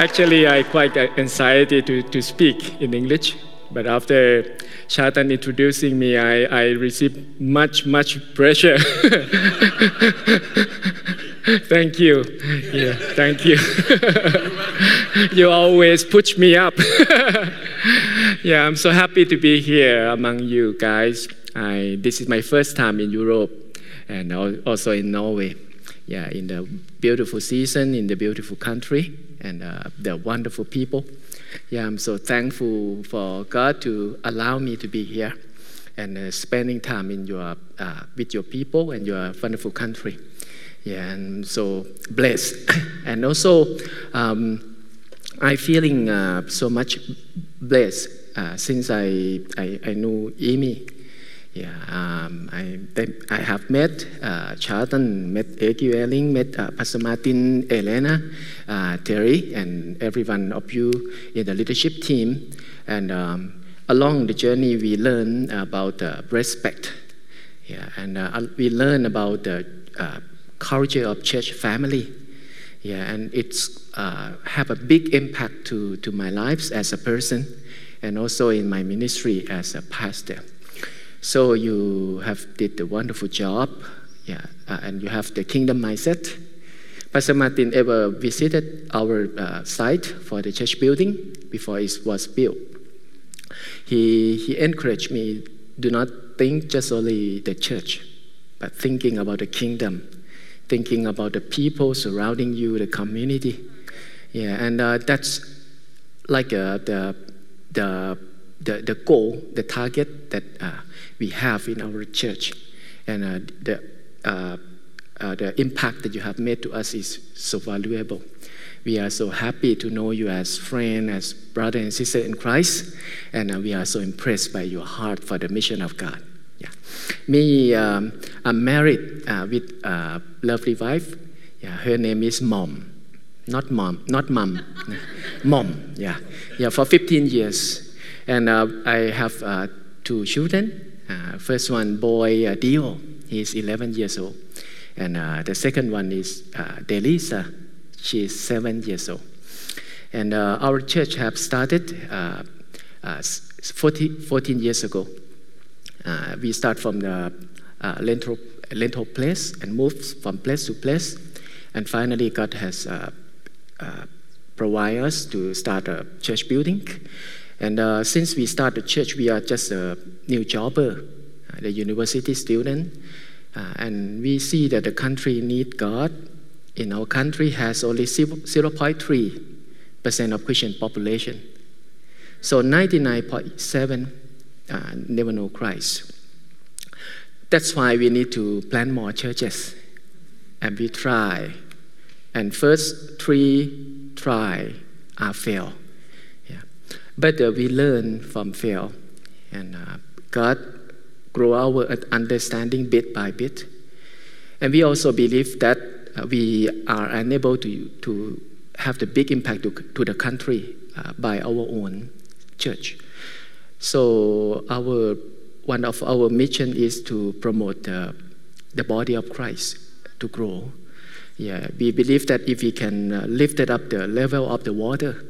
Actually, I quite uh, anxiety to, to speak in English, but after Chatan introducing me, I, I received much, much pressure. thank you. Yeah, thank you. you always push me up. yeah, I'm so happy to be here among you guys. I, this is my first time in Europe and also in Norway. Yeah, in the beautiful season, in the beautiful country, and uh, the wonderful people. Yeah, I'm so thankful for God to allow me to be here and uh, spending time in your, uh, with your people and your wonderful country. Yeah, and so blessed. and also, um, I'm feeling uh, so much blessed uh, since I, I, I knew Amy yeah, um, I, I have met uh, Charlton, met Egi Elling, met uh, Pastor Martin, Elena, uh, Terry, and every one of you in the leadership team. And um, along the journey, we learn about uh, respect. Yeah, and uh, we learn about the uh, culture of church family. Yeah, and it's uh, have a big impact to, to my life as a person and also in my ministry as a pastor. So you have did a wonderful job, yeah, uh, and you have the kingdom mindset. Pastor Martin ever visited our uh, site for the church building before it was built. He, he encouraged me, do not think just only the church, but thinking about the kingdom, thinking about the people surrounding you, the community. Yeah, and uh, that's like uh, the, the, the, the goal, the target that uh, we have in our church. And uh, the, uh, uh, the impact that you have made to us is so valuable. We are so happy to know you as friend, as brother and sister in Christ, and uh, we are so impressed by your heart for the mission of God. Yeah. Me, um, I'm married uh, with a lovely wife. Yeah, her name is Mom, not Mom, not Mom, Mom. Yeah, yeah, for 15 years, and uh, I have two children. Uh, first one, boy uh, Dio, he's 11 years old. And uh, the second one is uh, Delisa, she's seven years old. And uh, our church have started uh, uh, 40, 14 years ago. we start from the lentil place and moved from place to place. And finally, God has provided us to start a church building. And uh, since we started church, we are just a new jobber, uh, the university student. Uh, and we see that the country need God. In our country has only 0.3% of Christian population. So 99.7 uh, never know Christ. That's why we need to plant more churches. And we try. And first three try are fail. But uh, we learn from fail, and uh, God grow our understanding bit by bit. And we also believe that uh, we are unable to, to have the big impact to, to the country uh, by our own church. So our one of our mission is to promote the, the body of Christ to grow. Yeah, we believe that if we can uh, lift it up the level of the water,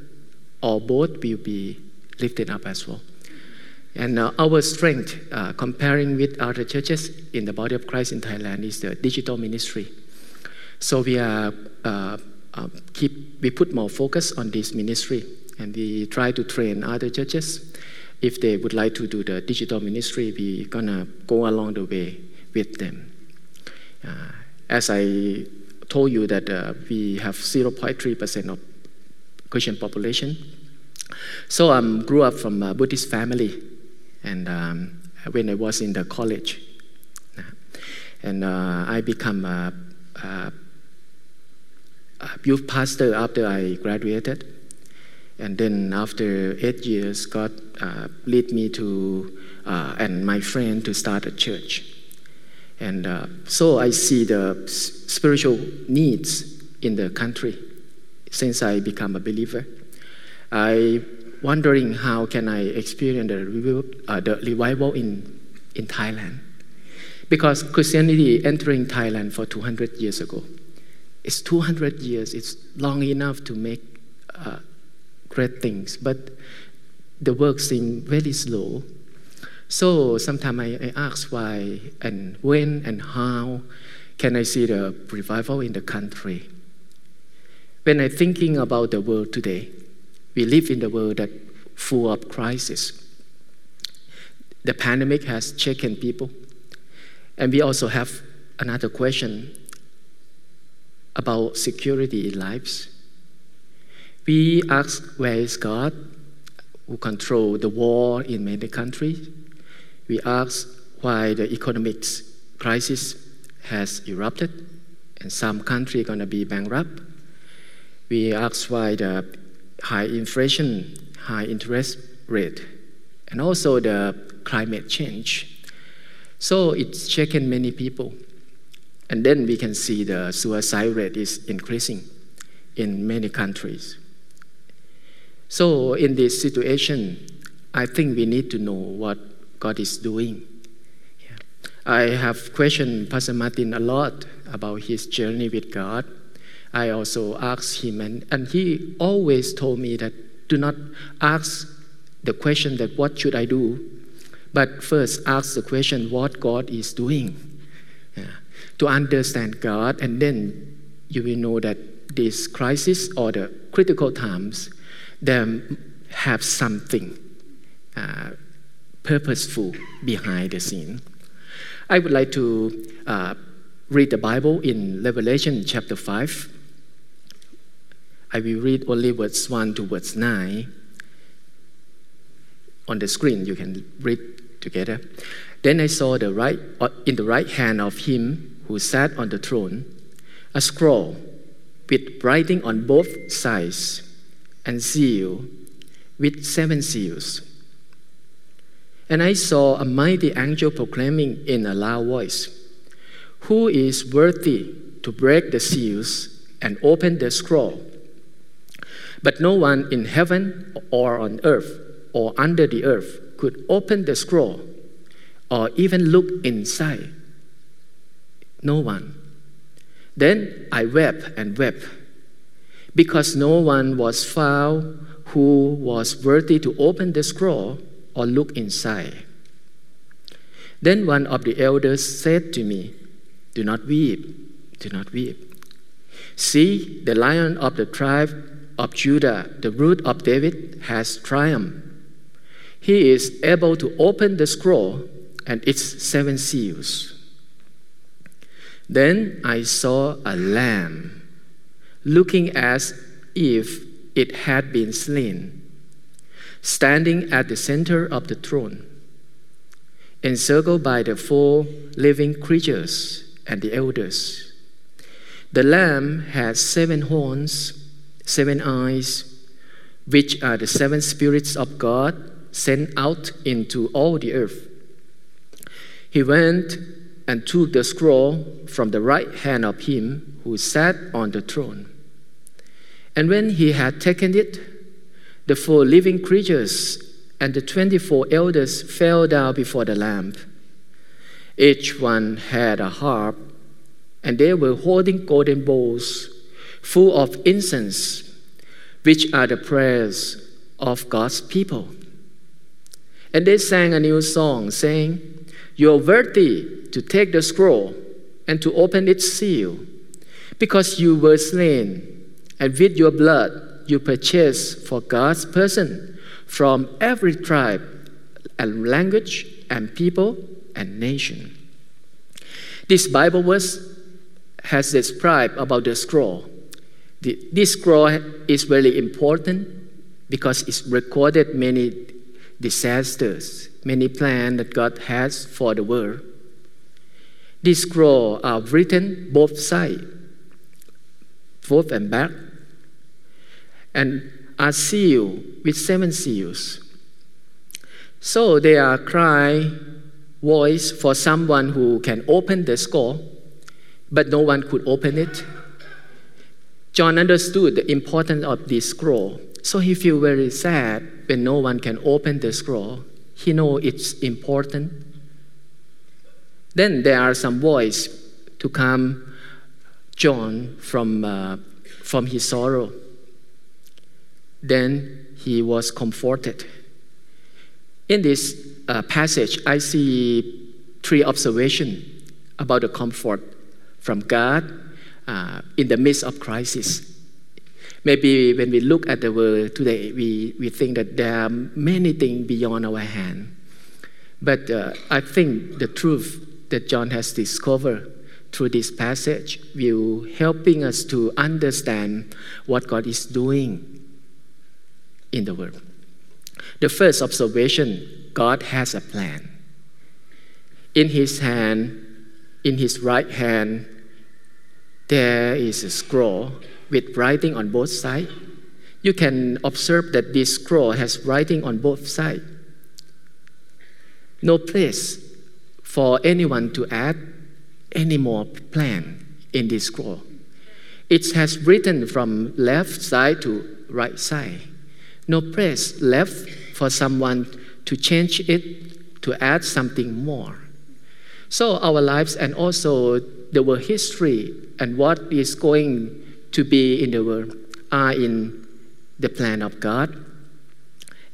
or both will be lifted up as well. And uh, our strength, uh, comparing with other churches in the body of Christ in Thailand, is the digital ministry. So we are uh, uh keep we put more focus on this ministry, and we try to train other churches. If they would like to do the digital ministry, We're gonna go along the way with them. Uh, as I told you that uh, we have 0.3 percent of Christian population. So I um, grew up from a Buddhist family, and um, when I was in the college, and uh, I become a, a, a, youth pastor after I graduated, and then after eight years, God uh, led me to uh, and my friend to start a church, and uh, so I see the spiritual needs in the country since I become a believer. I wondering how can I experience the revival, uh, in, in Thailand. Because Christianity entering Thailand for 200 years ago. It's 200 years, it's long enough to make uh, great things, but the work seemed very slow. So sometimes I, I ask why and when and how can I see the revival in the country. When I'm thinking about the world today, we live in the world that full of crisis. The pandemic has shaken people, and we also have another question about security in lives. We ask where is God who control the war in many countries? We ask why the economic crisis has erupted and some countries are going to be bankrupt. We ask why the high inflation, high interest rate, and also the climate change. So it's shaken many people. And then we can see the suicide rate is increasing in many countries. So, in this situation, I think we need to know what God is doing. Yeah. I have questioned Pastor Martin a lot about his journey with God. I also asked him, and, and he always told me that do not ask the question that what should I do, but first ask the question what God is doing. Yeah. To understand God, and then you will know that this crisis or the critical times they have something uh, purposeful behind the scene. I would like to uh, read the Bible in Revelation chapter 5. I will read only verse 1 to verse 9. On the screen, you can read together. Then I saw the right, uh, in the right hand of him who sat on the throne a scroll with writing on both sides and seal with seven seals. And I saw a mighty angel proclaiming in a loud voice, Who is worthy to break the seals and open the scroll? But no one in heaven or on earth or under the earth could open the scroll or even look inside. No one. Then I wept and wept because no one was found who was worthy to open the scroll or look inside. Then one of the elders said to me, Do not weep, do not weep. See, the lion of the tribe of Judah, the root of David, has triumphed. He is able to open the scroll and its seven seals. Then I saw a lamb looking as if it had been slain, standing at the center of the throne, encircled by the four living creatures and the elders. The Lamb has seven horns, seven eyes, which are the seven spirits of God sent out into all the earth. He went and took the scroll from the right hand of him who sat on the throne. And when he had taken it, the four living creatures and the 24 elders fell down before the Lamb. Each one had a harp, and they were holding golden bowls full of incense, which are the prayers of God's people. And they sang a new song, saying, You are worthy to take the scroll and to open its seal, because you were slain and with your blood you purchased for God's person from every tribe and language and people and nation. This Bible verse has described about the scroll. This scroll is very important because it's recorded many disasters, many plans that God has for the world. These scrolls are written both sides, forth and back, and are sealed with seven seals. So they are cry voice for someone who can open the scroll, but no one could open it. John understood the importance of this scroll, so he feel very sad when no one can open the scroll. He know it's important. Then there are some voice to calm John from, uh, from his sorrow. then he was comforted. In this uh, passage, I see three observations about the comfort from God uh, in the midst of crisis. Maybe when we look at the world today, we, we think that there are many things beyond our hand. But uh, I think the truth that John has discovered through this passage will helping us to understand what God is doing in the world. The first observation, God has a plan. In his hand, in his right hand, there is a scroll with writing on both sides. You can observe that this scroll has writing on both sides. No place for anyone to add any more plan in this scroll. It has written from left side to right side. No place left for someone to change it, to add something more. So our lives and also the world history and what is going to be in the world are in the plan of God.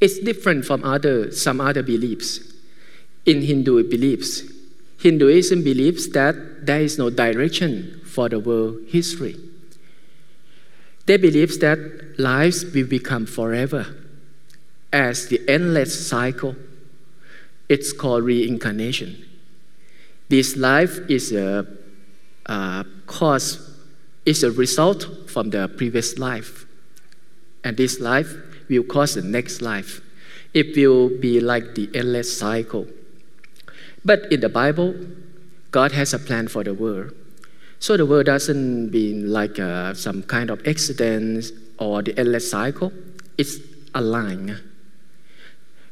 It's different from other some other beliefs. In Hindu beliefs, Hinduism believes that there is no direction for the world history. They believe that lives will become forever as the endless cycle. It's called reincarnation. This life is a, a cause, is a result from the previous life. And this life will cause the next life. It will be like the endless cycle. But in the Bible, God has a plan for the world. So the world doesn't be like uh, some kind of accident or the endless cycle. It's a line.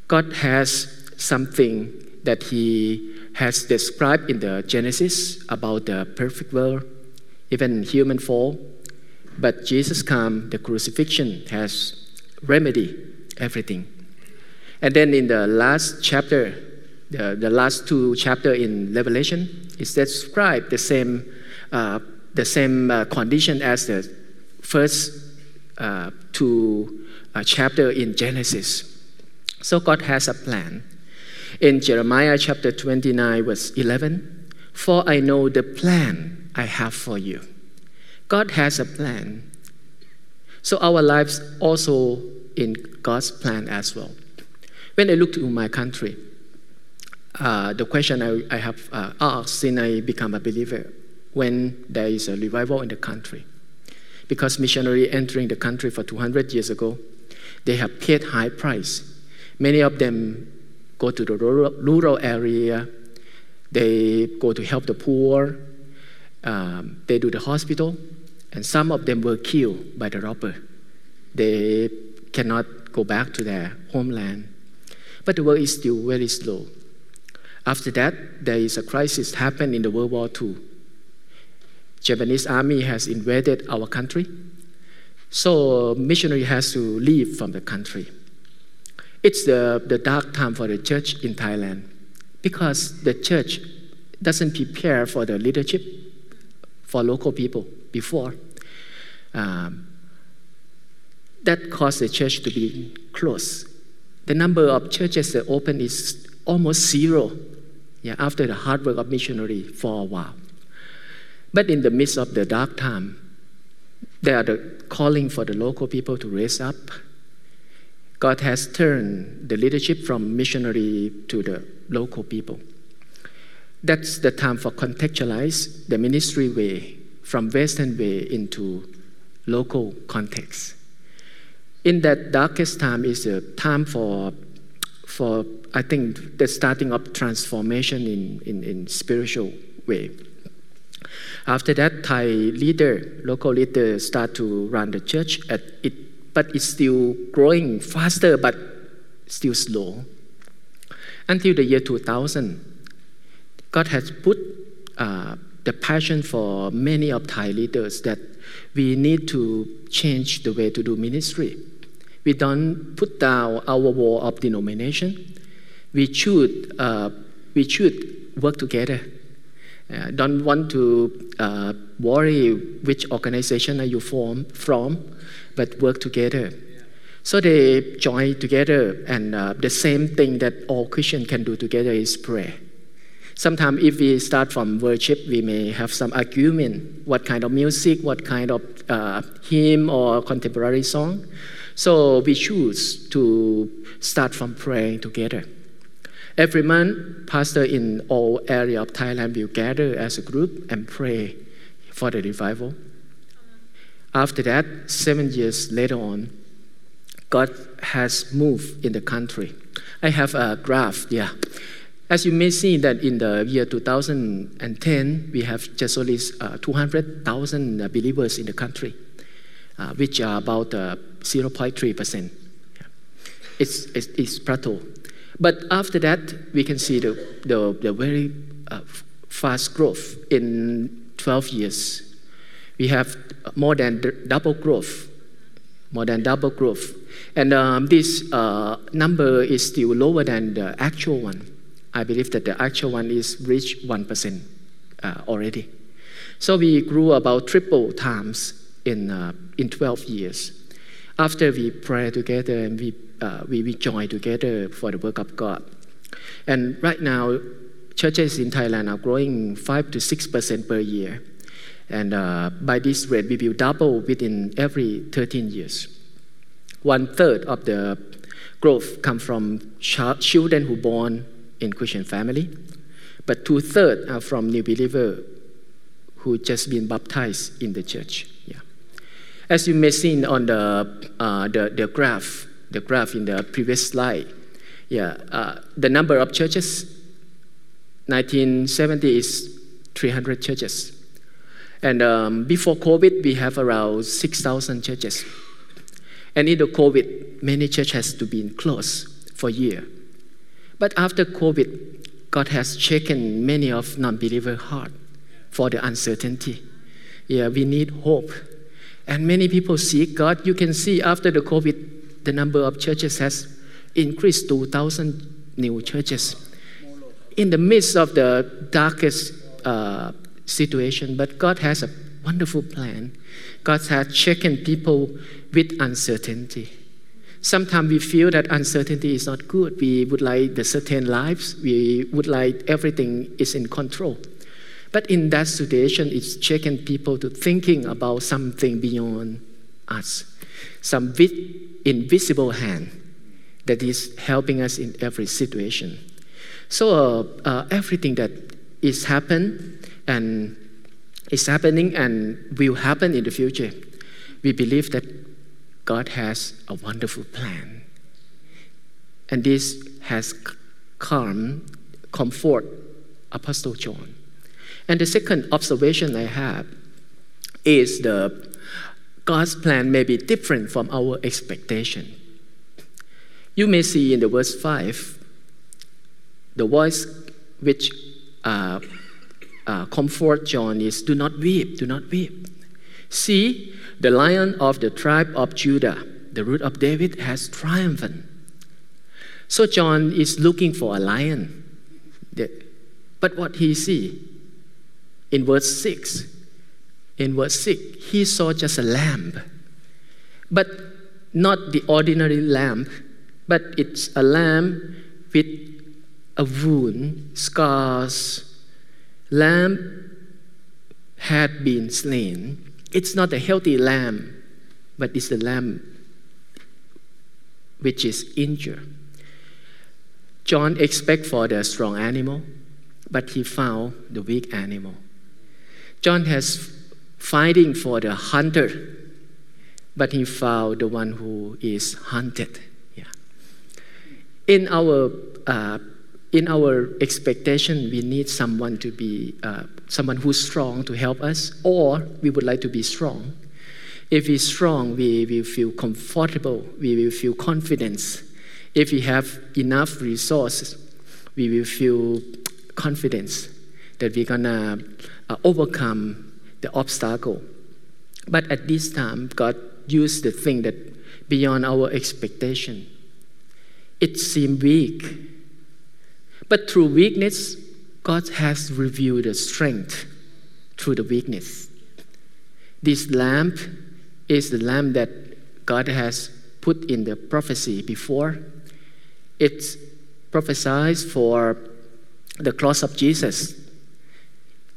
God has something that He has described in the Genesis about the perfect world, even human fall. But Jesus come, the crucifixion has remedy everything. And then in the last chapter, the, the last two chapter in Revelation, it described the same, uh, the same uh, condition as the first uh, two uh, chapter in Genesis. So God has a plan. In Jeremiah chapter 29, verse 11, for I know the plan I have for you. God has a plan. So our lives also in God's plan as well. When I look to my country, uh, the question I, I have uh, asked since I become a believer, when there is a revival in the country, because missionary entering the country for 200 years ago, they have paid high price. Many of them go to the rural, rural area, they go to help the poor, um, they do the hospital, and some of them were killed by the robber. They cannot go back to their homeland. But the world is still very slow. After that, there is a crisis happened in the World War II. Japanese army has invaded our country, so missionary has to leave from the country. It's the, the dark time for the church in Thailand because the church doesn't prepare for the leadership for local people before. Um, that caused the church to be closed. The number of churches that open is almost zero yeah, after the hard work of missionary for a while. But in the midst of the dark time, they are the calling for the local people to raise up God has turned the leadership from missionary to the local people. That's the time for contextualize the ministry way from Western way into local context. In that darkest time is a time for, for I think, the starting of transformation in, in, in spiritual way. After that, Thai leader, local leader, start to run the church. At it but it's still growing faster, but still slow. Until the year 2000, God has put uh, the passion for many of Thai leaders that we need to change the way to do ministry. We don't put down our wall of denomination. We should, uh, we should work together. Uh, don't want to uh, worry which organization are you form, from but work together. So they join together, and uh, the same thing that all Christians can do together is pray. Sometimes, if we start from worship, we may have some argument what kind of music, what kind of uh, hymn or contemporary song. So we choose to start from praying together. Every month, pastor in all area of Thailand will gather as a group and pray for the revival. After that, seven years later on, God has moved in the country. I have a graph, yeah. As you may see that in the year 2010, we have just only uh, 200,000 uh, believers in the country, uh, which are about 0.3%. Uh, it's, it's, it's plateau. But after that, we can see the, the, the very uh, fast growth in 12 years. We have more than double growth, more than double growth. And um, this uh, number is still lower than the actual one. I believe that the actual one is reached 1% uh, already. So we grew about triple times in, uh, in 12 years. After we pray together and we, uh, we, we join together for the work of God. And right now, churches in Thailand are growing 5 to 6% per year. And uh, by this rate, we will double within every 13 years. One third of the growth come from ch- children who born in Christian family, but two thirds are from new believer who just been baptized in the church. Yeah. As you may see on the, uh, the, the graph, the graph in the previous slide, yeah, uh, the number of churches, 1970 is 300 churches. And um, before COVID, we have around 6,000 churches. And in the COVID, many churches has to be closed for a year. But after COVID, God has shaken many of non-believer heart for the uncertainty. Yeah, we need hope. And many people seek God. You can see after the COVID, the number of churches has increased to 2,000 new churches. In the midst of the darkest uh, situation, but God has a wonderful plan. God has shaken people with uncertainty. Sometimes we feel that uncertainty is not good. We would like the certain lives. We would like everything is in control. But in that situation, it's shaking people to thinking about something beyond us, some invisible hand that is helping us in every situation. So uh, uh, everything that is happen and it's happening and will happen in the future, we believe that God has a wonderful plan. And this has calm, comfort Apostle John. And the second observation I have is the God's plan may be different from our expectation. You may see in the verse 5 the voice which uh, uh, comfort John is do not weep, do not weep. See, the lion of the tribe of Judah, the root of David, has triumphed. So John is looking for a lion. But what he see? In verse 6, in verse 6, he saw just a lamb. But not the ordinary lamb, but it's a lamb with a wound, scars. Lamb had been slain it's not a healthy lamb, but it's the lamb which is injured. John expect for the strong animal, but he found the weak animal. John has fighting for the hunter, but he found the one who is hunted. Yeah. In our uh, in our expectation, we need someone to be uh, someone who's strong to help us, or we would like to be strong. If we're strong, we will feel comfortable, we will feel confidence. If we have enough resources, we will feel confidence that we're gonna uh, overcome the obstacle. But at this time, God used the thing that beyond our expectation. It seemed weak but through weakness, God has revealed the strength through the weakness. This lamp is the lamp that God has put in the prophecy before. It prophesies for the cross of Jesus.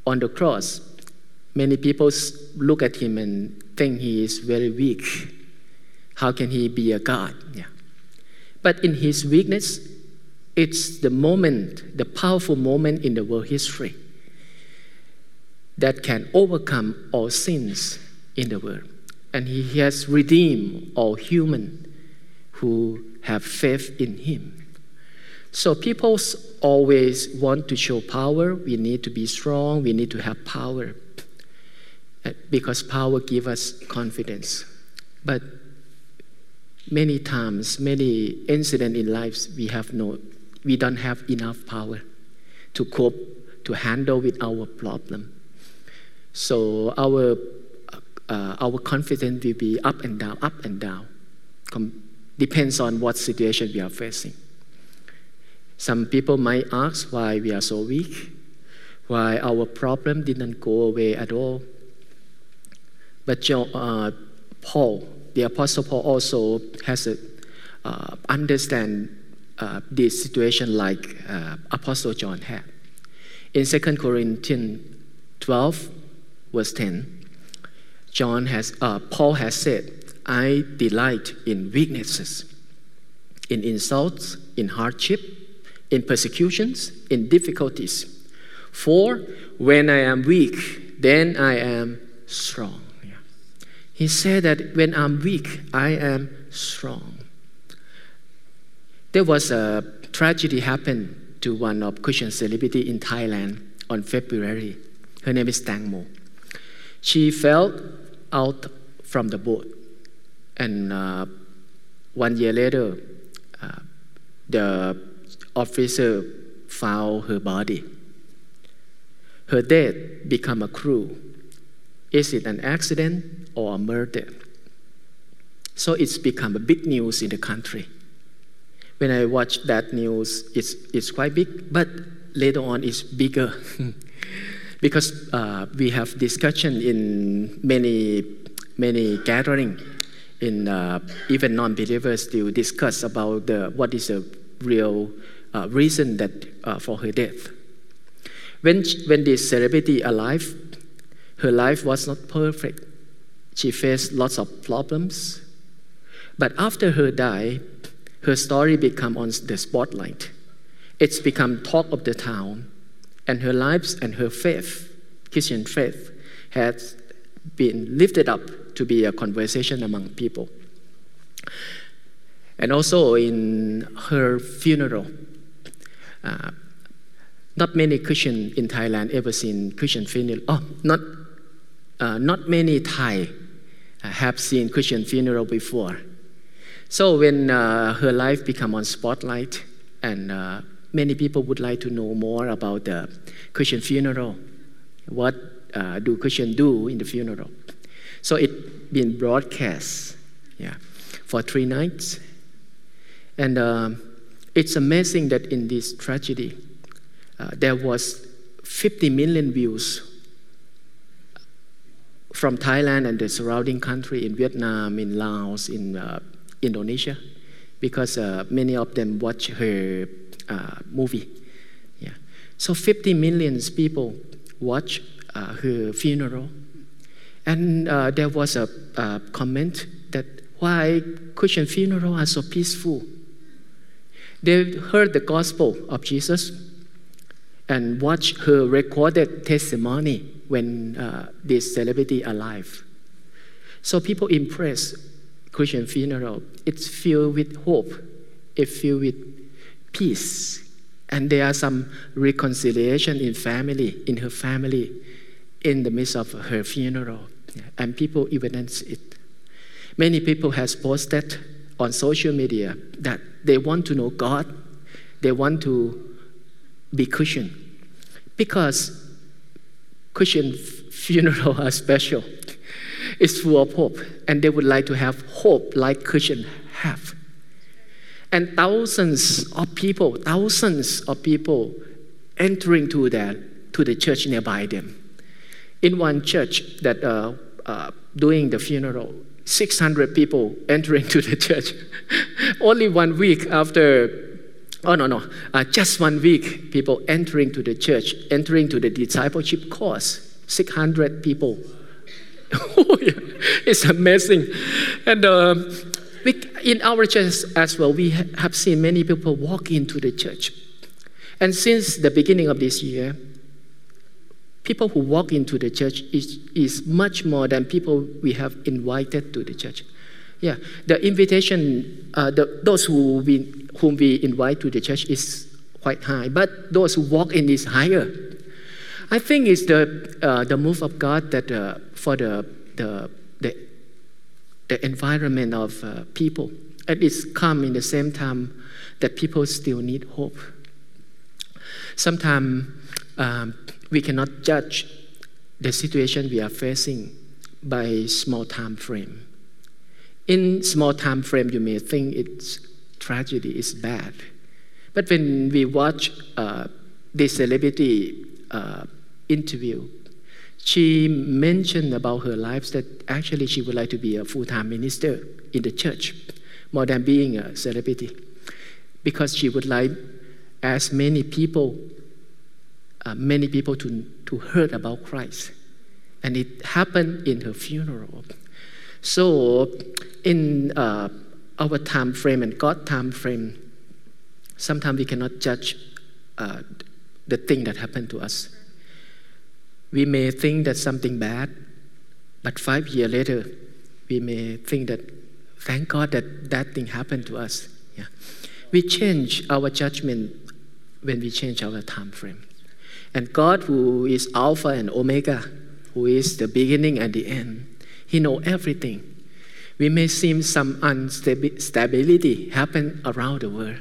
On the cross, many people look at him and think he is very weak. How can he be a God? Yeah. But in his weakness, it's the moment, the powerful moment in the world history that can overcome all sins in the world. And he has redeemed all human who have faith in him. So people always want to show power. We need to be strong. We need to have power uh, because power gives us confidence. But many times, many incidents in lives, we have no, we don't have enough power to cope, to handle with our problem. So our uh, our confidence will be up and down, up and down. Com- depends on what situation we are facing. Some people might ask why we are so weak, why our problem didn't go away at all. But uh, Paul, the Apostle Paul, also has a uh, understand uh, this situation like uh, Apostle John had. In 2 Corinthians 12, verse 10, John has, uh, Paul has said, I delight in weaknesses, in insults, in hardship, in persecutions, in difficulties. For when I am weak, then I am strong. Yeah. He said that when I'm weak, I am strong. There was a tragedy happened to one of Christian celebrity in Thailand on February. Her name is Tang Mo. She fell out from the boat, and uh, one year later, uh, the officer found her body. Her death became a clue. Is it an accident or a murder? So it's become a big news in the country. When I watch that news, it's, it's quite big, but later on it's bigger. because uh, we have discussion in many, many gathering in uh, even non-believers still discuss about the, what is the real uh, reason that uh, for her death. When, when this celebrity alive, her life was not perfect. She faced lots of problems. But after her die, her story become on the spotlight. It's become talk of the town, and her lives and her faith, Christian faith, has been lifted up to be a conversation among people. And also in her funeral, uh, not many Christian in Thailand ever seen Christian funeral. Oh, not, uh, not many Thai uh, have seen Christian funeral before. So when uh, her life become on spotlight, and uh, many people would like to know more about the Christian funeral, what uh, do Christian do in the funeral? So it been broadcast, yeah, for three nights, and. Um, it's amazing that in this tragedy, uh, there was 50 million views from Thailand and the surrounding country in Vietnam, in Laos, in uh, Indonesia, because uh, many of them watch her uh, movie. Yeah. So 50 million people watch uh, her funeral. And uh, there was a comment that why Christian funeral are so peaceful they heard the gospel of Jesus and watched her recorded testimony when uh, this celebrity alive. So people impressed Christian funeral. It's filled with hope. It's filled with peace. And there are some reconciliation in family, in her family, in the midst of her funeral. And people evidence it. Many people has posted on social media that they want to know God, they want to be Christian. Because Christian funeral are special. It's full of hope, and they would like to have hope like Christian have. And thousands of people, thousands of people entering to the, to the church nearby them. In one church that uh, uh, doing the funeral, 600 people entering to the church. Only one week after Oh, no, no. Uh, just one week, people entering to the church, entering to the discipleship course. 600 people. It's amazing. And uh, we, in our church as well, we have seen many people walk into the church. And since the beginning of this year, people who walk into the church is, is much more than people we have invited to the church. Yeah, the invitation, uh, the, those who we, whom we invite to the church is quite high, but those who walk in is higher. I think it's the, uh, the move of God that uh, for the, the, the, the environment of uh, people. And it's come in the same time that people still need hope. Sometimes um, we cannot judge the situation we are facing by small time frame. In small time frame, you may think it's tragedy, it's bad. But when we watch uh, this celebrity uh, interview, she mentioned about her life that actually she would like to be a full-time minister in the church more than being a celebrity because she would like as many people uh, many people to, to heard about christ and it happened in her funeral so in uh, our time frame and God time frame, sometimes we cannot judge uh, the thing that happened to us. We may think that something bad, but five years later, we may think that thank God that that thing happened to us. Yeah. We change our judgment when we change our time frame. And God, who is Alpha and Omega, who is the beginning and the end, He knows everything we may see some instability happen around the world,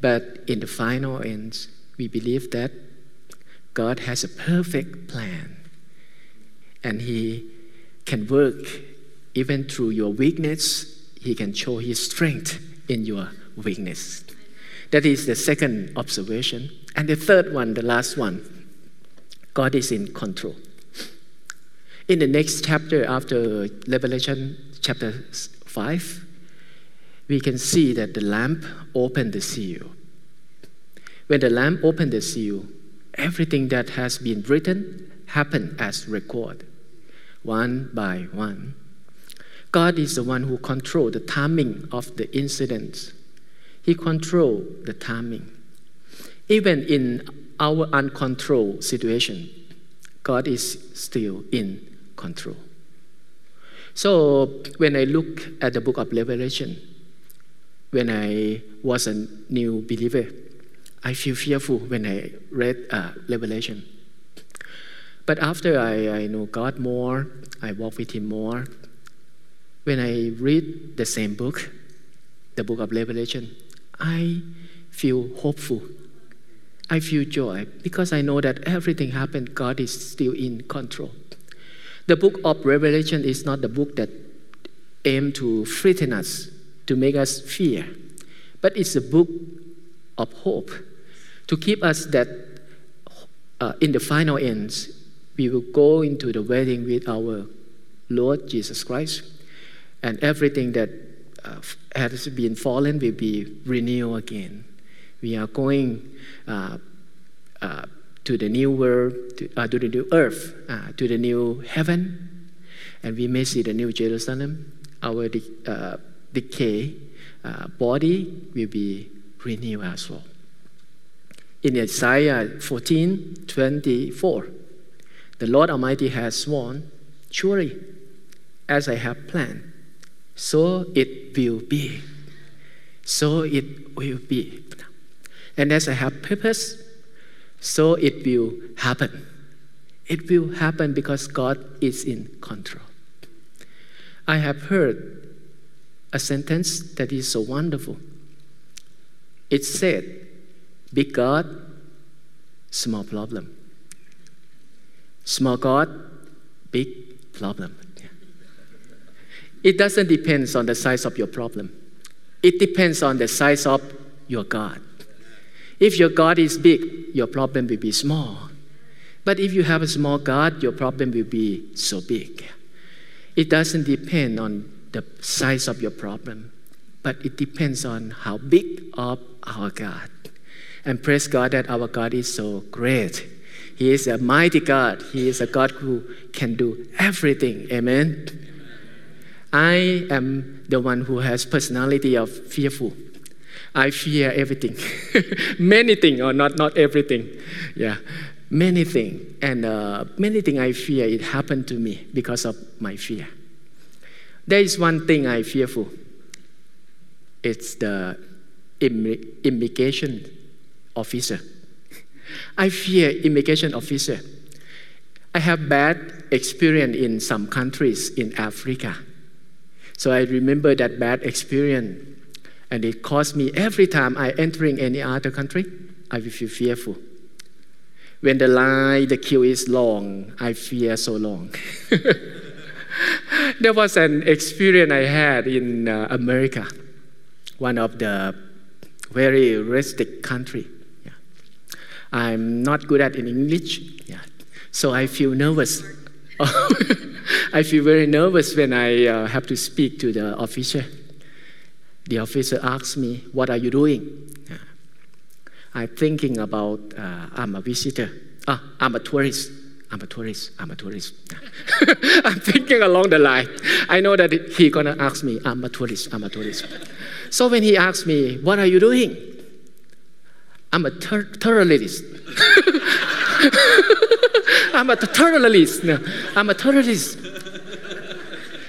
but in the final end, we believe that God has a perfect plan, and He can work even through your weakness. He can show His strength in your weakness. That is the second observation. And the third one, the last one, God is in control. In the next chapter after Revelation chapter 5, we can see that the lamp opened the seal. When the lamp opened the seal, everything that has been written happened as record, one by one. God is the one who controls the timing of the incidents. He controls the timing. Even in our uncontrolled situation, God is still in control. So when I look at the book of Revelation, when I was a new believer, I feel fearful when I read uh, Revelation. But after I, I know God more, I walk with Him more. When I read the same book, the book of Revelation, I feel hopeful. I feel joy because I know that everything happened, God is still in control. The book of Revelation is not the book that aims to frighten us, to make us fear, but it's a book of hope to keep us that uh, in the final ends we will go into the wedding with our Lord Jesus Christ, and everything that uh, has been fallen will be renewed again. We are going uh, uh to the new world, to, uh, to the new earth, uh, to the new heaven, and we may see the new Jerusalem. Our de- decay body will be renewed as well. In Isaiah 14 24, the Lord Almighty has sworn, Surely, as I have planned, so it will be. So it will be. And as I have purpose, so it will happen. It will happen because God is in control. I have heard a sentence that is so wonderful. It said, Big God, small problem. Small God, big problem. It doesn't depend on the size of your problem. It depends on the size of your God. If your God is big, your problem will be small. But if you have a small God, your problem will be so big. It doesn't depend on the size of your problem, but it depends on how big of our God. And praise God that our God is so great. He is a mighty God. He is a God who can do everything. Amen. I am the one who has personality of fearful. I fear everything, many things, or not not everything. Yeah, many things, and uh, many things I fear. It happened to me because of my fear. There is one thing I fearful. It's the immigration officer. I fear immigration officer. I have bad experience in some countries in Africa. So I remember that bad experience and it caused me every time I entering any other country, I will feel fearful. When the line, the queue is long, I fear so long. there was an experience I had in uh, America, one of the very restricted country. I'm not good at in English, yeah. so I feel nervous. I feel very nervous when I uh, have to speak to the officer. The officer asks me, "What are you doing?" Yeah. I'm thinking about uh, I'm a visitor. Ah, I'm a tourist. I'm a tourist. I'm a tourist. I'm thinking along the line. I know that he gonna ask me, I'm a tourist. I'm a tourist. So when he asks me, what are you doing? I'm a ter- terrorist. I'm a terrorist. No, I'm a terrorist.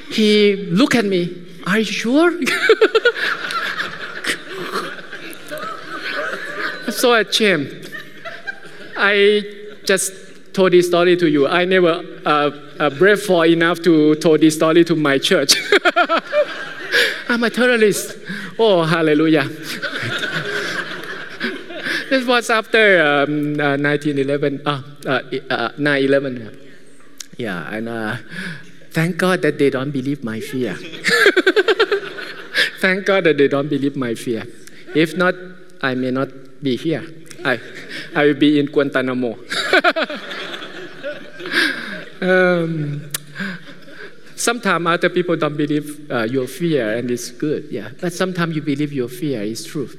He look at me. Are you sure? So ashamed. I just told this story to you. I never uh, uh, brave for enough to tell this story to my church. I'm a terrorist. Oh, hallelujah. This was after um, uh, 1911, uh, uh, 9-11. Yeah, and uh, thank God that they don't believe my fear. thank God that they don't believe my fear. If not, I may not be here. I, I will be in Guantanamo. um, sometimes other people don't believe uh, your fear, and it's good, yeah. But sometimes you believe your fear is true,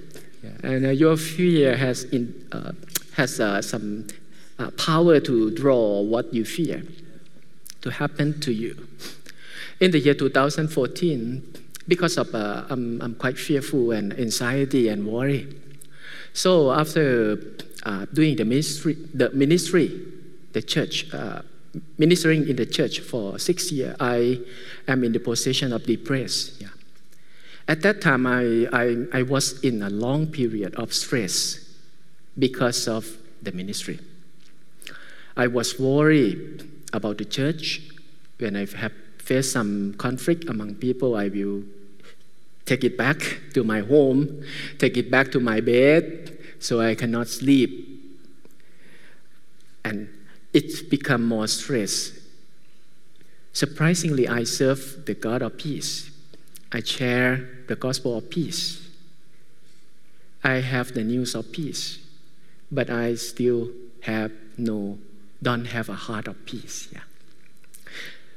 and uh, your fear has in, uh, has uh, some uh, power to draw what you fear to happen to you. In the year 2014, because of uh, I'm, I'm quite fearful and anxiety and worry. So after doing the ministry, the ministry, the church ministering in the church for six years, I am in the position of depressed. Yeah. At that time, I, I, I was in a long period of stress because of the ministry. I was worried about the church. When I have faced some conflict among people, I will take it back to my home, take it back to my bed, so I cannot sleep. And it's become more stress. Surprisingly, I serve the God of peace. I share the gospel of peace. I have the news of peace, but I still have no, don't have a heart of peace. Yeah.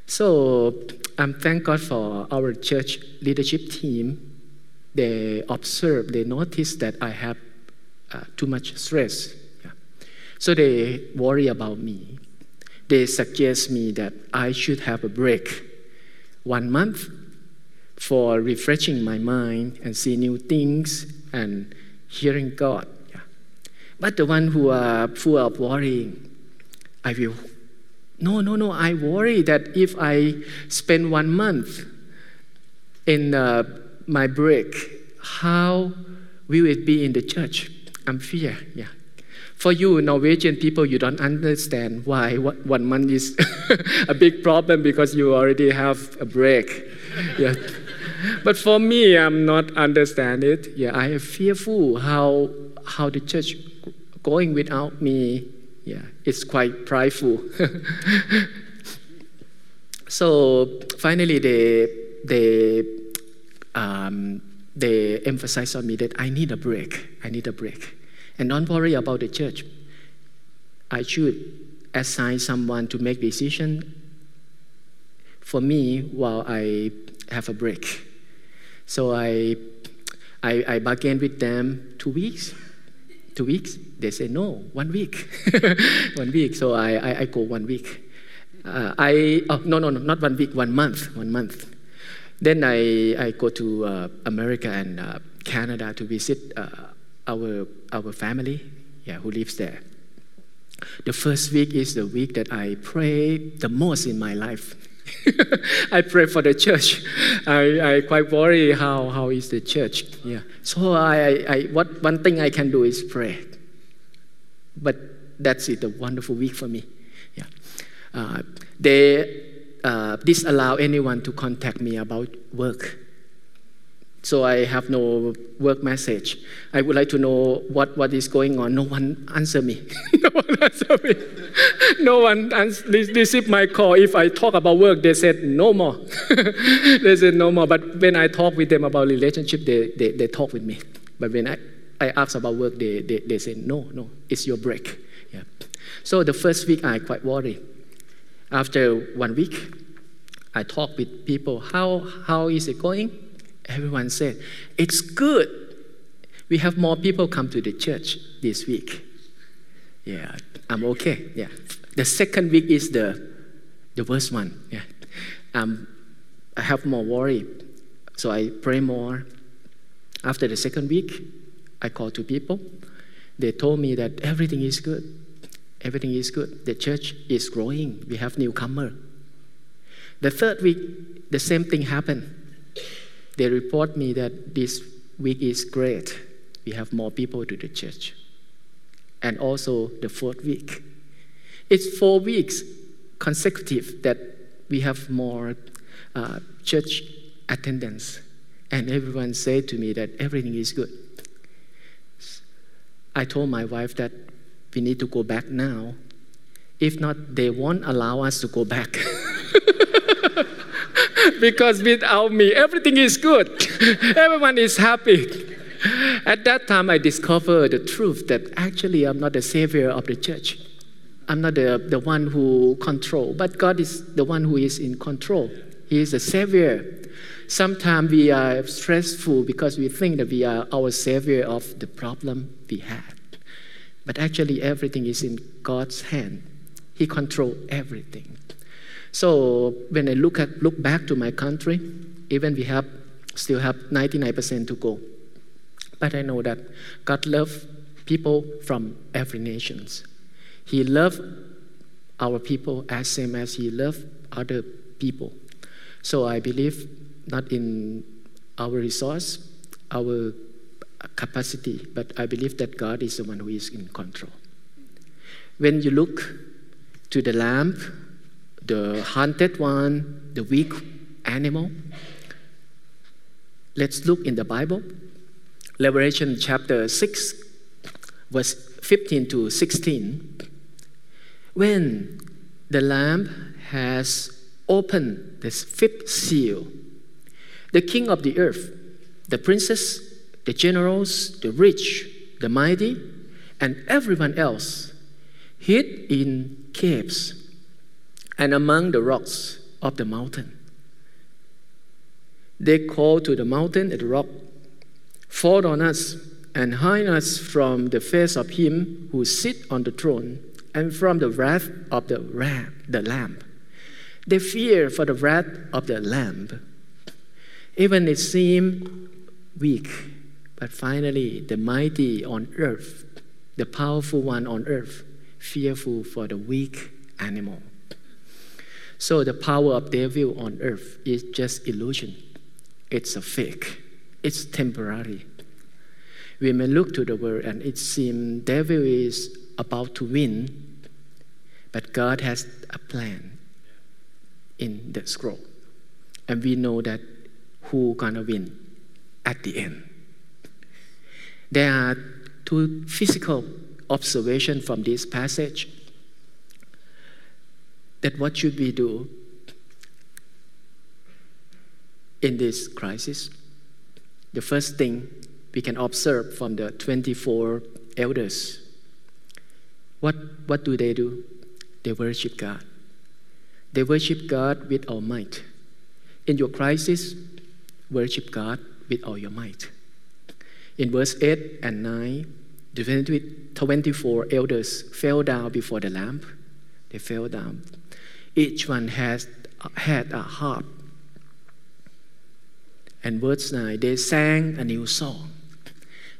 So I'm thank God for our church leadership team. They observe, they notice that I have uh, too much stress so they worry about me. They suggest me that I should have a break one month for refreshing my mind and see new things and hearing God. Yeah. But the one who are full of worrying, I will. No, no, no. I worry that if I spend one month in uh, my break, how will it be in the church? I'm fear. Yeah. For you, Norwegian people, you don't understand why one month is a big problem because you already have a break. Yeah. But for me, I'm not understand it. Yeah, I am fearful how how the church going without me. Yeah, it's quite prideful. so finally, they they um, they emphasize on me that I need a break. I need a break. And don't worry about the church. I should assign someone to make decision for me while I have a break. So I, I, I bargained with them two weeks. Two weeks? They say no, one week. one week. So I, I, I go one week. Uh, I oh no no no not one week one month one month. Then I I go to uh, America and uh, Canada to visit uh, our our family yeah who lives there. The first week is the week that I pray the most in my life. I pray for the church. I, I quite worry how, how is the church. Yeah. So I, I, what one thing I can do is pray. But that's it, a wonderful week for me. Yeah. Uh, they uh, disallow anyone to contact me about work. So I have no work message. I would like to know what, what is going on. No one answer me. no one answer me. no one received my call. If I talk about work, they said no more. they said no more. But when I talk with them about relationship, they, they, they talk with me. But when I, I ask about work, they, they, they say no, no, it's your break. Yeah. So the first week, I quite worried. After one week, I talk with people. How, how is it going? Everyone said, It's good. We have more people come to the church this week. Yeah, I'm okay. Yeah. The second week is the, the worst one. Yeah. Um, I have more worry. So I pray more. After the second week, I call two people. They told me that everything is good. Everything is good. The church is growing. We have newcomer. The third week, the same thing happened they report me that this week is great. We have more people to the church. And also the fourth week. It's four weeks consecutive that we have more uh, church attendance. And everyone said to me that everything is good. I told my wife that we need to go back now. If not, they won't allow us to go back. because without me, everything is good. Everyone is happy. At that time, I discovered the truth that actually I'm not the savior of the church. I'm not the, the one who control, but God is the one who is in control. He is the savior. Sometimes we are stressful because we think that we are our savior of the problem we had. But actually, everything is in God's hand. He controls everything. So when I look at look back to my country, even we have still have 99% to go. But I know that God loves people from every nations. He loves our people as same as He loves other people. So I believe not in our resource, our capacity, but I believe that God is the one who is in control. When you look to the Lamb the hunted one, the weak animal. Let's look in the Bible. Revelation chapter 6, verse 15 to 16. When the Lamb has opened this fifth seal, the king of the earth, the princes, the generals, the rich, the mighty, and everyone else hid in caves and among the rocks of the mountain. They called to the mountain and the rock, Fall on us and hide us from the face of him who sits on the throne and from the wrath of the ram, the lamb. They fear for the wrath of the lamb. Even it seemed weak, but finally the mighty on earth, the powerful one on earth, fearful for the weak animal. So the power of devil on earth is just illusion. It's a fake. It's temporary. We may look to the world and it seems devil is about to win, but God has a plan in the scroll. And we know that who gonna win at the end. There are two physical observations from this passage that what should we do in this crisis? The first thing we can observe from the 24 elders what, what do they do? They worship God. They worship God with all might. In your crisis, worship God with all your might. In verse 8 and 9, the 24 elders fell down before the Lamb. They fell down. Each one has had a harp. And verse 9, they sang a new song.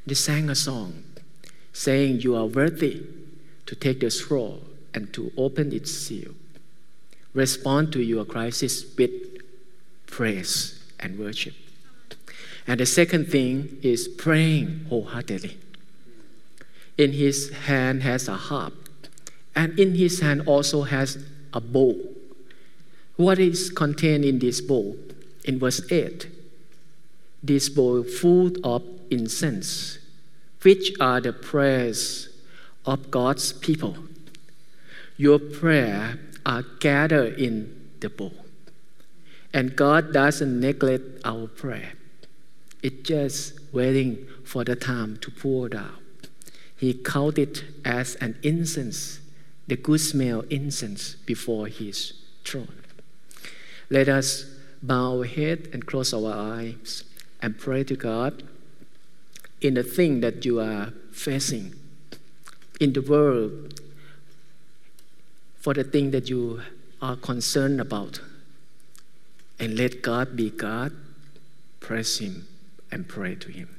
They sang a song saying, You are worthy to take the scroll and to open its seal. Respond to your crisis with praise and worship. And the second thing is praying wholeheartedly. In his hand has a harp, and in his hand also has a bowl. What is contained in this bowl? In verse 8, this bowl full of incense, which are the prayers of God's people. Your prayer are gathered in the bowl. And God doesn't neglect our prayer. It's just waiting for the time to pour it out. He counted it as an incense, the good smell incense before his throne. Let us bow our head and close our eyes and pray to God in the thing that you are facing in the world for the thing that you are concerned about. And let God be God. Praise Him and pray to Him.